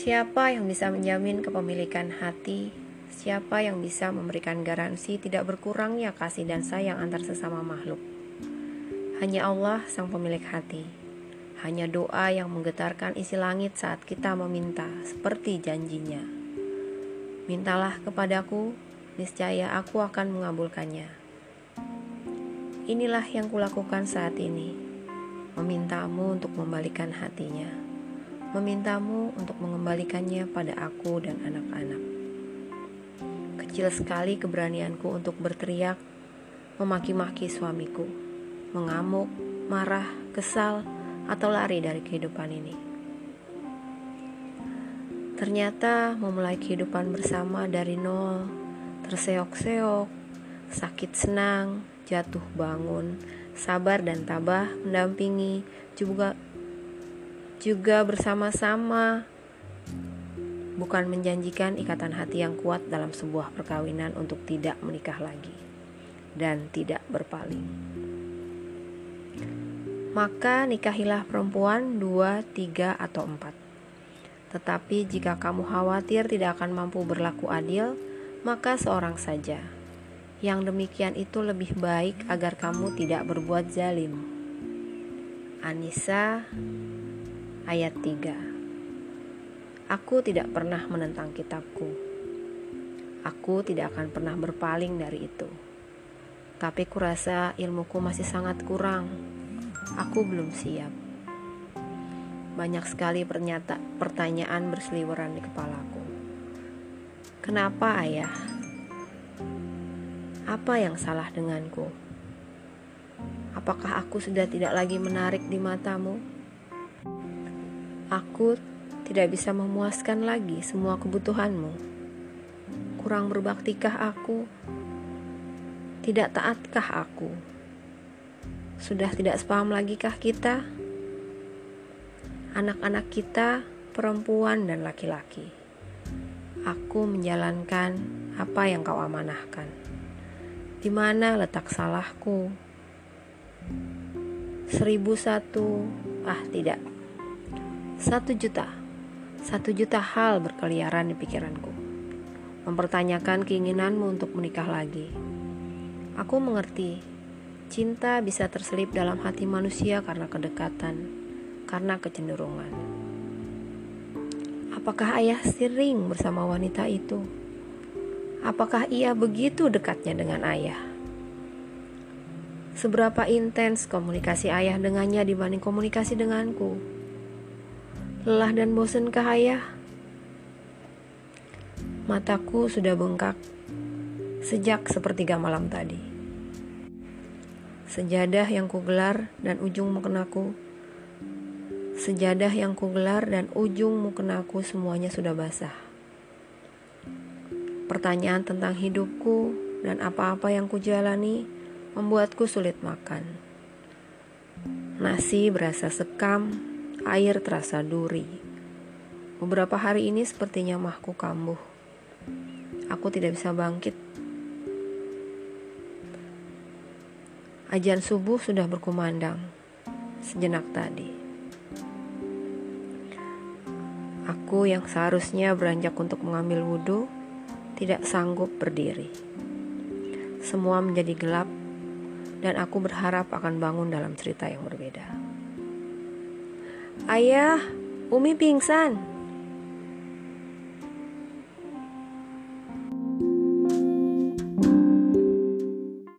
Siapa yang bisa menjamin kepemilikan hati? Siapa yang bisa memberikan garansi tidak berkurangnya kasih dan sayang antar sesama makhluk? Hanya Allah, Sang Pemilik hati. Hanya doa yang menggetarkan isi langit saat kita meminta, seperti janjinya. Mintalah kepadaku, niscaya aku akan mengabulkannya. Inilah yang kulakukan saat ini, memintamu untuk membalikan hatinya, memintamu untuk mengembalikannya pada aku dan anak-anak. Kecil sekali keberanianku untuk berteriak, memaki-maki suamiku, mengamuk, marah, kesal, atau lari dari kehidupan ini. Ternyata memulai kehidupan bersama dari nol, terseok-seok, sakit senang, jatuh bangun, sabar dan tabah mendampingi juga juga bersama-sama bukan menjanjikan ikatan hati yang kuat dalam sebuah perkawinan untuk tidak menikah lagi dan tidak berpaling. Maka nikahilah perempuan dua, tiga, atau empat. Tetapi jika kamu khawatir tidak akan mampu berlaku adil, maka seorang saja yang demikian itu lebih baik agar kamu tidak berbuat zalim. Anissa ayat 3 Aku tidak pernah menentang kitabku. Aku tidak akan pernah berpaling dari itu. Tapi kurasa ilmuku masih sangat kurang. Aku belum siap. Banyak sekali pernyata pertanyaan berseliweran di kepalaku. Kenapa ayah? Apa yang salah denganku? Apakah aku sudah tidak lagi menarik di matamu? Aku tidak bisa memuaskan lagi semua kebutuhanmu. Kurang berbaktikah aku? Tidak taatkah aku? Sudah tidak sepaham lagikah kita? Anak-anak kita, perempuan dan laki-laki. Aku menjalankan apa yang kau amanahkan. Di mana letak salahku? Seribu satu, ah tidak, satu juta, satu juta hal berkeliaran di pikiranku, mempertanyakan keinginanmu untuk menikah lagi. Aku mengerti, cinta bisa terselip dalam hati manusia karena kedekatan, karena kecenderungan. Apakah ayah sering bersama wanita itu? Apakah ia begitu dekatnya dengan ayah? Seberapa intens komunikasi ayah dengannya dibanding komunikasi denganku? Lelah dan bosankah ayah? Mataku sudah bengkak sejak sepertiga malam tadi. Sejadah yang kugelar dan ujung mukenaku Sejadah yang kugelar dan ujung mukenaku semuanya sudah basah. Pertanyaan tentang hidupku dan apa-apa yang kujalani membuatku sulit makan. Nasi berasa sekam, air terasa duri. Beberapa hari ini sepertinya mahku kambuh. Aku tidak bisa bangkit. Ajan subuh sudah berkumandang sejenak tadi. Aku yang seharusnya beranjak untuk mengambil wudhu tidak sanggup berdiri. Semua menjadi gelap, dan aku berharap akan bangun dalam cerita yang berbeda. Ayah, Umi pingsan.